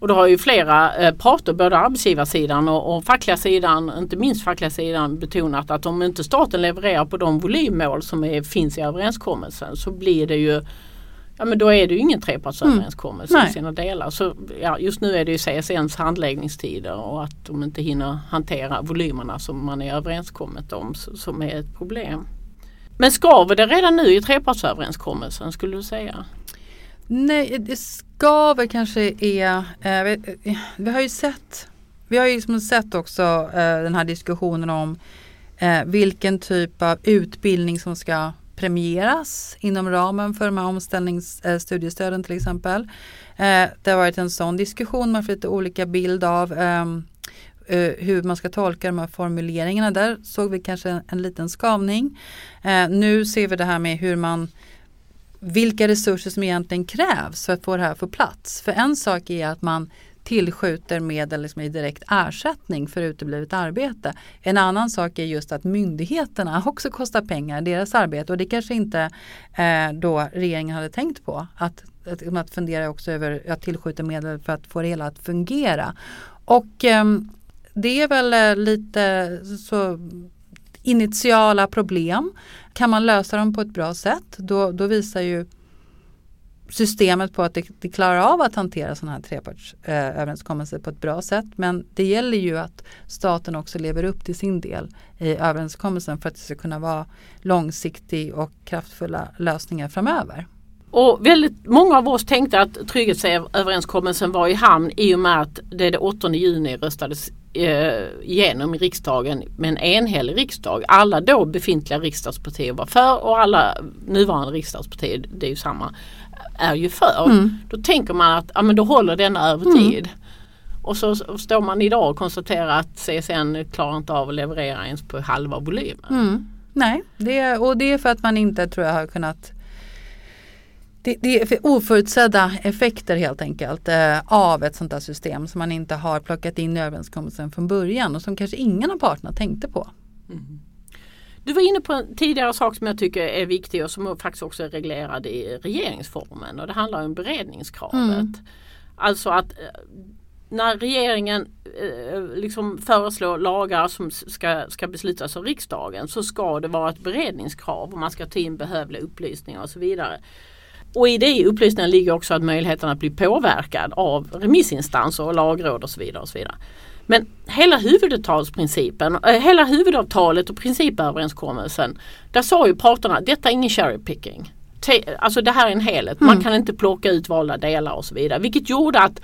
Och då har ju flera eh, parter, både arbetsgivarsidan och, och fackliga sidan, inte minst fackliga sidan betonat att om inte staten levererar på de volymmål som är, finns i överenskommelsen så blir det ju Ja men då är det ju ingen trepartsöverenskommelse mm. i sina delar. Så, ja, just nu är det ju CSNs handläggningstider och att de inte hinner hantera volymerna som man är överenskommet om som är ett problem. Men skaver det redan nu i trepartsöverenskommelsen skulle du säga? Nej, det skaver kanske är, eh, vi, vi, har ju sett, vi har ju liksom sett också eh, den här diskussionen om eh, vilken typ av utbildning som ska premieras inom ramen för de här omställningsstudiestöden eh, till exempel. Eh, det har varit en sån diskussion, man får lite olika bild av ehm, eh, hur man ska tolka de här formuleringarna. Där såg vi kanske en, liten skavning. Eh, nu ser vi det här med hur man vilka resurser som egentligen krävs för att få det här på plats. För en sak är att man tillskjuter medel liksom i direkt ersättning för uteblivet arbete. En annan sak är just att myndigheterna [LAUGHS] också kostar pengar, deras arbete och det kanske inte eh, då regeringen hade tänkt på. Att, att, att fundera också över att tillskjuta medel för att få det hela att fungera. Och eh, det är väl eh, lite så initiala problem. Kan man lösa dem på ett bra sätt då, då visar ju systemet på att det, det klarar av att hantera sådana här trepartsöverenskommelser eh, på ett bra sätt. Men det gäller ju att staten också lever upp till sin del i överenskommelsen för att det ska kunna vara långsiktig och kraftfulla lösningar framöver. Och väldigt många av oss tänkte att trygghetsöverenskommelsen var i hamn i och med att det den 8 juni röstades eh, igenom i riksdagen med en enhällig riksdag. Alla då befintliga riksdagspartier var för och alla nuvarande riksdagspartier, det är ju samma, är ju för. Mm. Då tänker man att ja, men då håller denna över mm. tid. Och så står man idag och konstaterar att CSN klarar inte av att leverera ens på halva volymen. Mm. Nej, det, och det är för att man inte tror jag har kunnat det, det är för oförutsedda effekter helt enkelt eh, av ett sånt här system som man inte har plockat in i överenskommelsen från början och som kanske ingen av parterna tänkte på. Mm. Du var inne på en tidigare sak som jag tycker är viktig och som faktiskt också är reglerad i regeringsformen och det handlar om beredningskravet. Mm. Alltså att eh, när regeringen eh, liksom föreslår lagar som ska, ska beslutas av riksdagen så ska det vara ett beredningskrav och man ska ta in behövliga upplysningar och så vidare. Och i det upplysningen ligger också att möjligheten att bli påverkad av remissinstanser och lagråd och så vidare. Och så vidare. Men hela huvudavtalsprincipen, äh, hela huvudavtalet och principöverenskommelsen, där sa ju parterna detta är ingen cherry picking. Alltså det här är en helhet, mm. man kan inte plocka ut valda delar och så vidare. Vilket gjorde att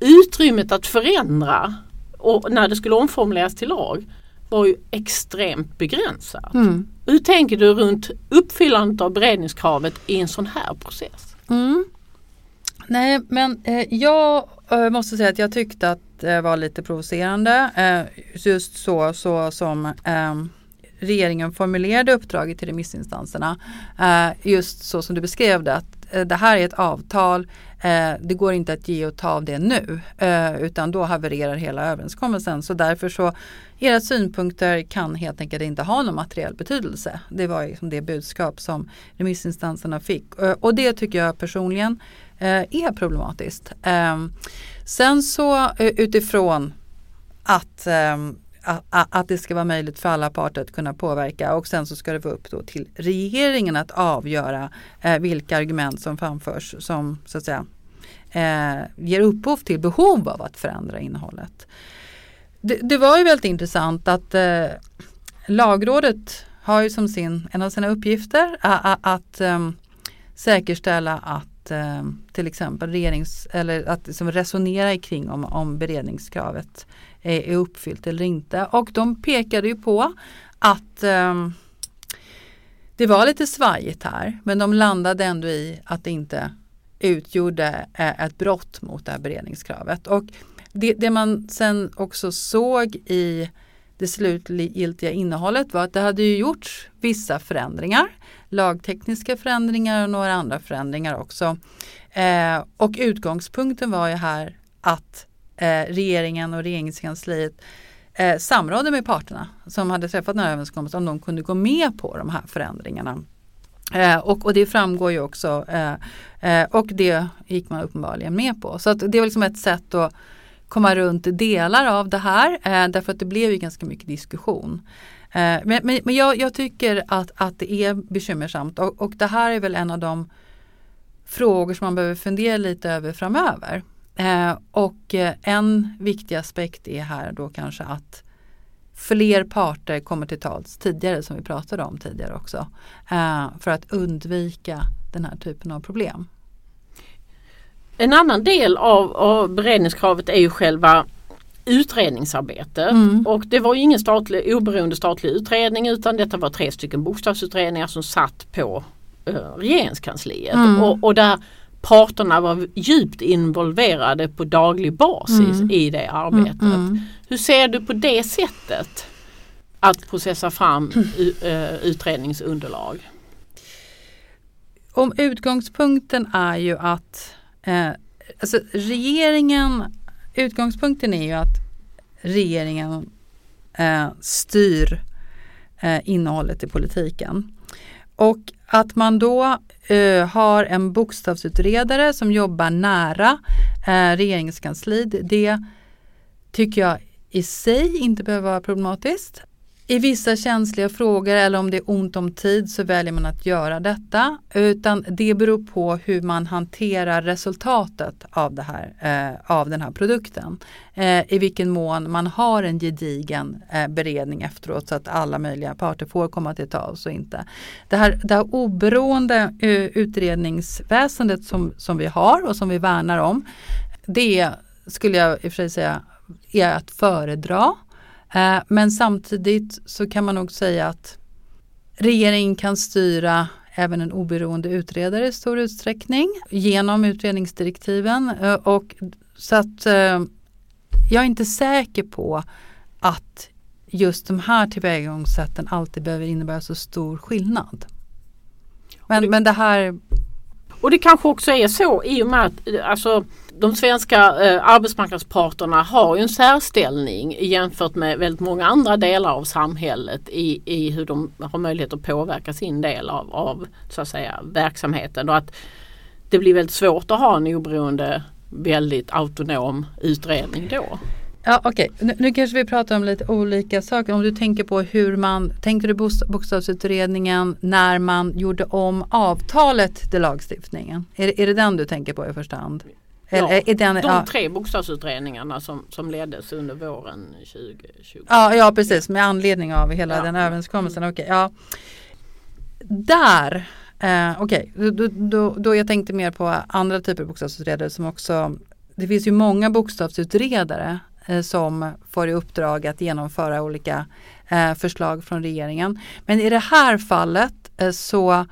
utrymmet att förändra och när det skulle omformuleras till lag var ju extremt begränsat. Mm. Hur tänker du runt uppfyllandet av beredningskravet i en sån här process? Mm. Nej men eh, jag eh, måste säga att jag tyckte att Eh, var lite provocerande. Eh, just så, så som ehm, regeringen formulerade uppdraget till remissinstanserna. Eh, just så som du beskrev det, att eh, det här är ett avtal, det går inte att ge och ta av det nu utan då havererar hela överenskommelsen. Så därför så era synpunkter kan helt enkelt inte ha någon materiell betydelse. Det var liksom det budskap som remissinstanserna fick och det tycker jag personligen är problematiskt. Ehm, Sen så eh, utifrån att ehm, att det ska vara möjligt för alla parter att kunna påverka och sen så ska det vara upp då till regeringen att avgöra eh, vilka argument som framförs som så att säga eh, ger upphov till behov av att förändra innehållet. Det, det var ju väldigt intressant att eh, lagrådet har ju som sin, en av sina uppgifter att, att um, säkerställa att eh, till exempel regerings eller att liksom resonera kring om, om beredningskravet är uppfyllt eller inte. Och de pekade ju på att eh, det var lite svajigt här men de landade ändå i att det inte utgjorde eh, ett brott mot det här beredningskravet. Och det, det man sen också såg i det slutgiltiga innehållet var att det hade ju gjorts vissa förändringar. Lagtekniska förändringar och några andra förändringar också. Eh, och utgångspunkten var ju här att eh, regeringen och regeringskansliet eh, samrådde med parterna som hade träffat den här överenskommelsen om de kunde gå med på de här förändringarna. Eh, och, och, det framgår ju också eh, eh, och det gick man uppenbarligen med på. Så det var liksom ett sätt att komma runt delar av det här eh, därför att det blev ju ganska mycket diskussion. Eh, men, men, men jag, jag, tycker att, att det är bekymmersamt och, och det här är väl en av de frågor som man behöver fundera lite över framöver. Eh, och eh, en viktig aspekt är här då kanske att fler parter kommer till tals tidigare som vi pratade om tidigare också. Eh, för att undvika den här typen av problem. En annan del av, av beredningskravet är ju själva utredningsarbetet mm. och det var ju ingen statlig, oberoende statlig utredning utan detta var tre stycken bokstavsutredningar som satt på eh, regeringskansliet. Mm. Och, och där parterna var djupt involverade på daglig basis mm. i det arbetet. Mm, mm. Hur ser du på det sättet att processa fram [CLEARS THROAT] uh, utredningsunderlag? Om utgångspunkten är ju att eh, alltså regeringen, utgångspunkten är ju att regeringen eh, styr eh, innehållet i politiken. Och att man då eh, har en bokstavsutredare som jobbar nära eh, regeringskansliet, det tycker jag i sig inte behöver vara problematiskt. I vissa känsliga frågor eller om det är ont om tid så väljer man att göra detta. Utan det beror på hur man hanterar resultatet av, det här, eh, av den här produkten. Eh, I vilken mån man har en gedigen eh, beredning efteråt så att alla möjliga parter får komma till tals och inte. Det här, det här oberoende eh, utredningsväsendet som, som vi har och som vi värnar om. Det skulle jag i och för sig säga är att föredra men samtidigt så kan man nog säga att regeringen kan styra även en oberoende utredare i stor utsträckning genom utredningsdirektiven. Eh, och så att eh, jag är inte säker på att just de här tillvägagångssätten alltid behöver innebära så stor skillnad. Men, det, men det här... Och det kanske också är så i och med att alltså, de svenska eh, arbetsmarknadsparterna har ju en särställning jämfört med väldigt många andra delar av samhället i, i hur de har möjlighet att påverka sin del av, av så att säga, verksamheten. Och att det blir väldigt svårt att ha en oberoende, väldigt autonom utredning då. Ja, Okej, okay. nu, nu, kanske vi pratar om lite olika saker. Om du tänker på hur man, tänkte du bokstavsutredningen när man gjorde om avtalet till lagstiftningen? Är, är det den du tänker på i första hand? Eller, ja, är den, de ja. tre bokstavsutredningarna som, som leddes under våren 2020. Ja, ja precis med anledning av hela ja. den överenskommelsen. Mm. Okay, ja. Där, eh, okej, okay. då, då, då jag tänkte mer på andra typer av bokstavsutredare som också det finns ju många bokstavsutredare eh, som får i uppdrag att genomföra olika eh, förslag från regeringen. Men i det här fallet eh, så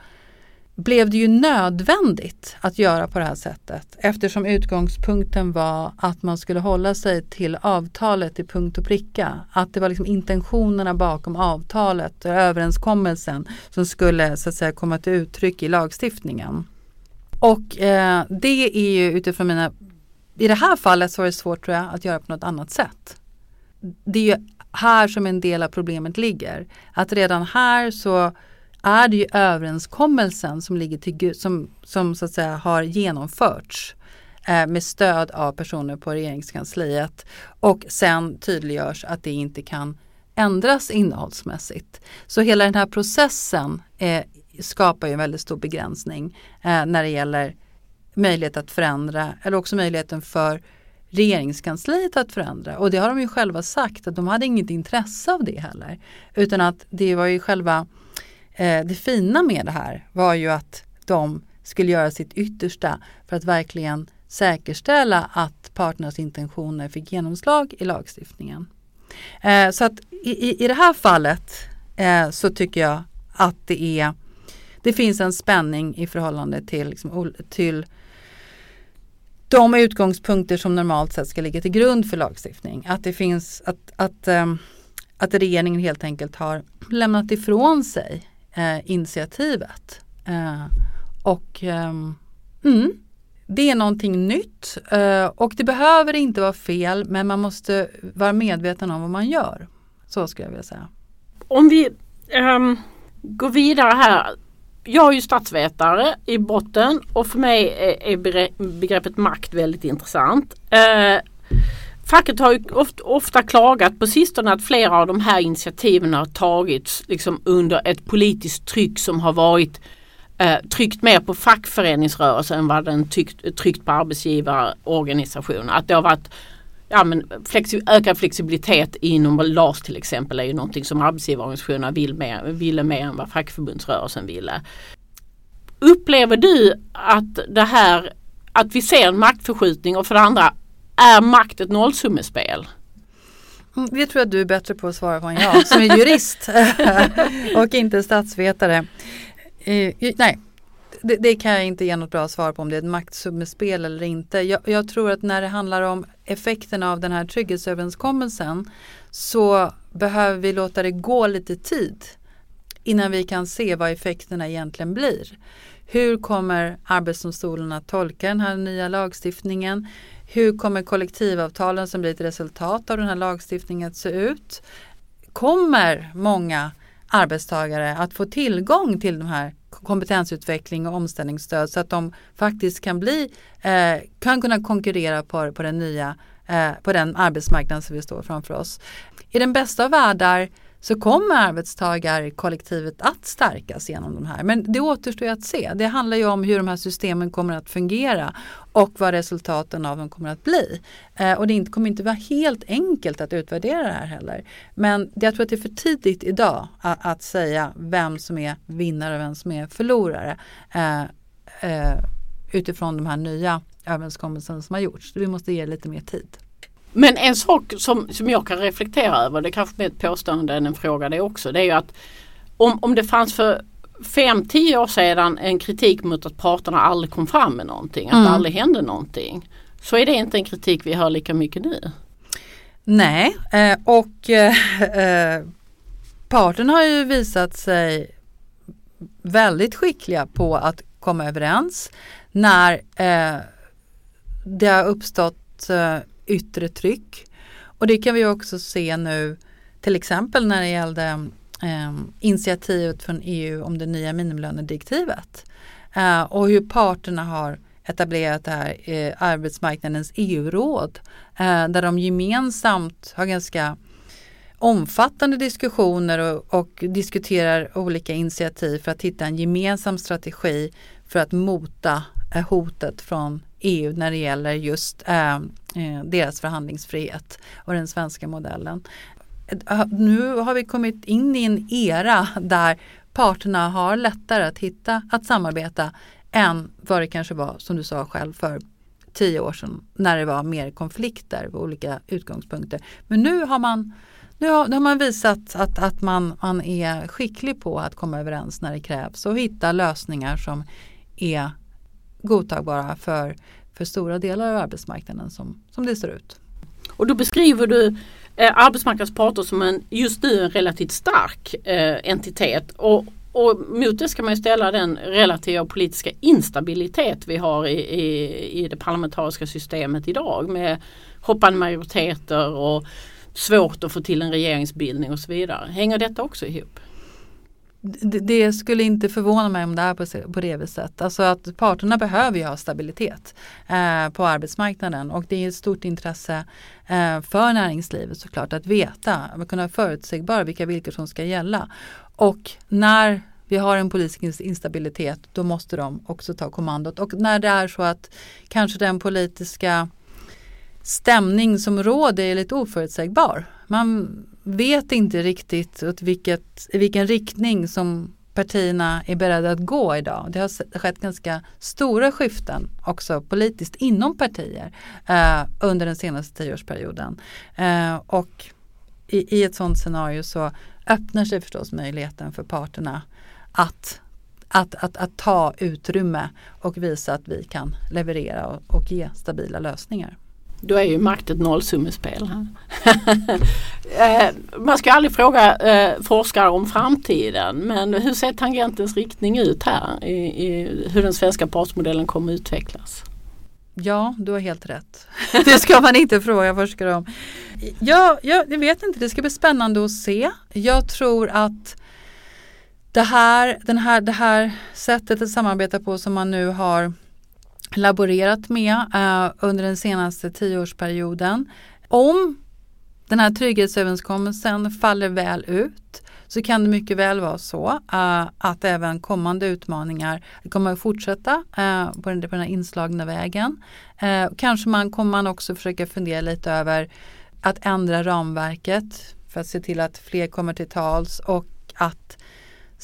blev det ju nödvändigt att göra på det här sättet eftersom utgångspunkten var att man skulle hålla sig till avtalet i punkt och pricka. Att det var liksom intentionerna bakom avtalet, och överenskommelsen som skulle så att säga komma till uttryck i lagstiftningen. Och eh, det är ju utifrån mina, i det här fallet så var det svårt tror jag att göra på något annat sätt. Det är ju här som en del av problemet ligger. Att redan här så är det ju överenskommelsen som, ligger till, som, som så att säga har genomförts eh, med stöd av personer på regeringskansliet och sen tydliggörs att det inte kan ändras innehållsmässigt. Så hela den här processen eh, skapar ju en väldigt stor begränsning eh, när det gäller möjlighet att förändra eller också möjligheten för regeringskansliet att förändra. Och det har de ju själva sagt att de hade inget intresse av det heller. Utan att det var ju själva Eh, det fina med det här var ju att de skulle göra sitt yttersta för att verkligen säkerställa att parternas intentioner fick genomslag i lagstiftningen. Eh, så att i, i det här fallet eh, så tycker jag att det är det finns en spänning i förhållande till, liksom, till de utgångspunkter som normalt sett ska ligga till grund för lagstiftning. Att det finns att, att, ehm, att regeringen helt enkelt har lämnat ifrån sig eh, initiativet. Eh, och ehm, mm, det är någonting nytt eh, och det behöver inte vara fel men man måste vara medveten om vad man gör. Så skulle jag vilja säga. Om vi um, går vidare här. Jag är ju statsvetare i botten och för mig är, är begreppet makt väldigt intressant. Uh, Facket har ju ofta, klagat på sistone att flera av de här initiativen har tagits liksom under ett politiskt tryck som har varit eh, tryckt mer på fackföreningsrörelsen än vad den tyckt, tryckt på arbetsgivarorganisationer. Att det har varit ja, men flexi ökad flexibilitet inom LAS till exempel är ju någonting som arbetsgivarorganisationerna vill mer, ville mer än vad fackförbundsrörelsen ville. Upplever du att det här att vi ser en maktförskjutning och för det andra är makt ett nollsummespel? Mm, det tror jag du är bättre på att svara på än jag som är jurist [LAUGHS] och inte statsvetare. Uh, nej, det, det, kan jag inte ge något bra svar på om det är ett maktsummespel eller inte. Jag, jag, tror att när det handlar om effekterna av den här trygghetsöverenskommelsen så behöver vi låta det gå lite tid innan vi kan se vad effekterna egentligen blir. Hur kommer Arbetsdomstolen att tolka den här nya lagstiftningen? Hur kommer kollektivavtalen som blir ett resultat av den här lagstiftningen att se ut? Kommer många arbetstagare att få tillgång till de här kompetensutveckling och omställningsstöd så att de faktiskt kan bli, eh, kan kunna konkurrera på, på den nya, eh, på den arbetsmarknad som vi står framför oss. I den bästa av världar så kommer arbetstagarkollektivet att stärkas genom de här. Men det återstår att se. Det handlar ju om hur de här systemen kommer att fungera och vad resultaten av dem kommer att bli. Eh, och det kommer inte vara helt enkelt att utvärdera det här heller. Men jag tror att det är för tidigt idag att, att säga vem som är vinnare och vem som är förlorare eh, eh, utifrån de här nya överenskommelserna som har gjorts. Vi måste ge lite mer tid. Men en sak som, som jag kan reflektera över, det kanske är ett påstående än en fråga det också, det är ju att om, om det fanns för fem, tio år sedan en kritik mot att parterna aldrig kom fram med någonting, att mm. det aldrig hände någonting. Så är det inte en kritik vi hör lika mycket nu. Nej, eh, och eh, parterna har ju visat sig väldigt skickliga på att komma överens när eh, det har uppstått eh, yttre tryck. Och det kan vi också se nu till exempel när det gällde eh, initiativet från EU om det nya minimilönedirektivet. Eh, och hur parterna har etablerat det här eh, arbetsmarknadens EU-råd eh, där de gemensamt har ganska omfattande diskussioner och, och, diskuterar olika initiativ för att hitta en gemensam strategi för att mota eh, hotet från EU när det gäller just ehm, eh, deras förhandlingsfrihet och den svenska modellen. Eh, nu har vi kommit in i en era där parterna har lättare att hitta, att samarbeta än vad det kanske var, som du sa själv, för tio år sedan när det var mer konflikter på olika utgångspunkter. Men nu har man, nu har, nu har man visat att, att man, man är skicklig på att komma överens när det krävs och hitta lösningar som är godtagbara för, för stora delar av arbetsmarknaden som, som det ser ut. Och då beskriver du eh, arbetsmarknadens parter som en just nu en relativt stark eh, entitet. Och, och mot det ska man ställa den relativa politiska instabilitet vi har i, i, i det parlamentariska systemet idag med hoppande majoriteter och svårt att få till en regeringsbildning och så vidare. Hänger detta också ihop? Det, det skulle inte förvåna mig om det är på, på det viset. Alltså att parterna behöver ju ha stabilitet eh, på arbetsmarknaden och det är ett stort intresse eh, för näringslivet såklart att veta, att kunna förutsägbara vilka villkor som ska gälla. Och när vi har en politisk instabilitet då måste de också ta kommandot. Och när det är så att kanske den politiska stämning som råder är lite oförutsägbar. Man vet inte riktigt åt vilket, i vilken riktning som partierna är beredda att gå idag. Det har skett ganska stora skiften också politiskt inom partier eh, under den senaste tioårsperioden. Eh, och i, i, ett sådant scenario så öppnar sig förstås möjligheten för parterna att, att, att, att ta utrymme och visa att vi kan leverera och, och ge stabila lösningar. Då är ju makt ett nollsummespel. [LAUGHS] Eh, man ska aldrig fråga eh, forskare om framtiden men hur ser tangentens riktning ut här i, i hur den svenska partsmodellen kommer utvecklas? Ja, du har helt rätt. [LAUGHS] Det ska man inte fråga forskare om. Ja, ja, jag vet inte, det ska bli spännande att se. Jag tror att det här, den här, det här sättet att samarbeta på som man nu har laborerat med eh, under den senaste tioårsperioden. Om den här trygghetsöverenskommelsen faller väl ut så kan det mycket väl vara så eh, att även kommande utmaningar kommer att fortsätta eh, på, den, på den här inslagna vägen. Eh, kanske man kommer man också försöka fundera lite över att ändra ramverket för att se till att fler kommer till tals och att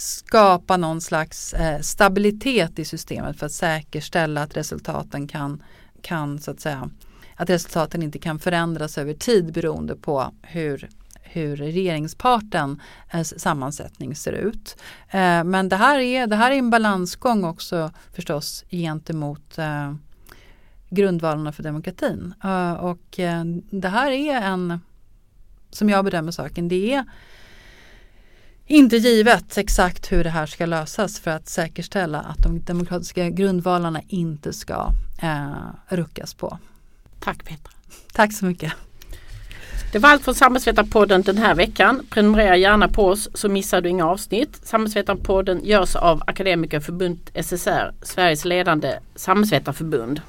skapa någon slags eh, stabilitet i systemet för att säkerställa att resultaten kan, kan så att säga, att resultaten inte kan förändras över tid beroende på hur hur regeringspartens eh, sammansättning ser ut. Eh, men det här, är, det här är en balansgång också förstås gentemot eh, grundvalarna för demokratin. Eh, och eh, det här är en, som jag bedömer saken, det är inte givet exakt hur det här ska lösas för att säkerställa att de demokratiska grundvalarna inte ska eh, ruckas på. Tack Petra. Tack så mycket. Det var allt från Samhällsvetarpodden den här veckan. Prenumerera gärna på oss så missar du inga avsnitt. Samhällsvetarpodden görs av Akademikerförbundet SSR, Sveriges ledande samhällsvetarförbund.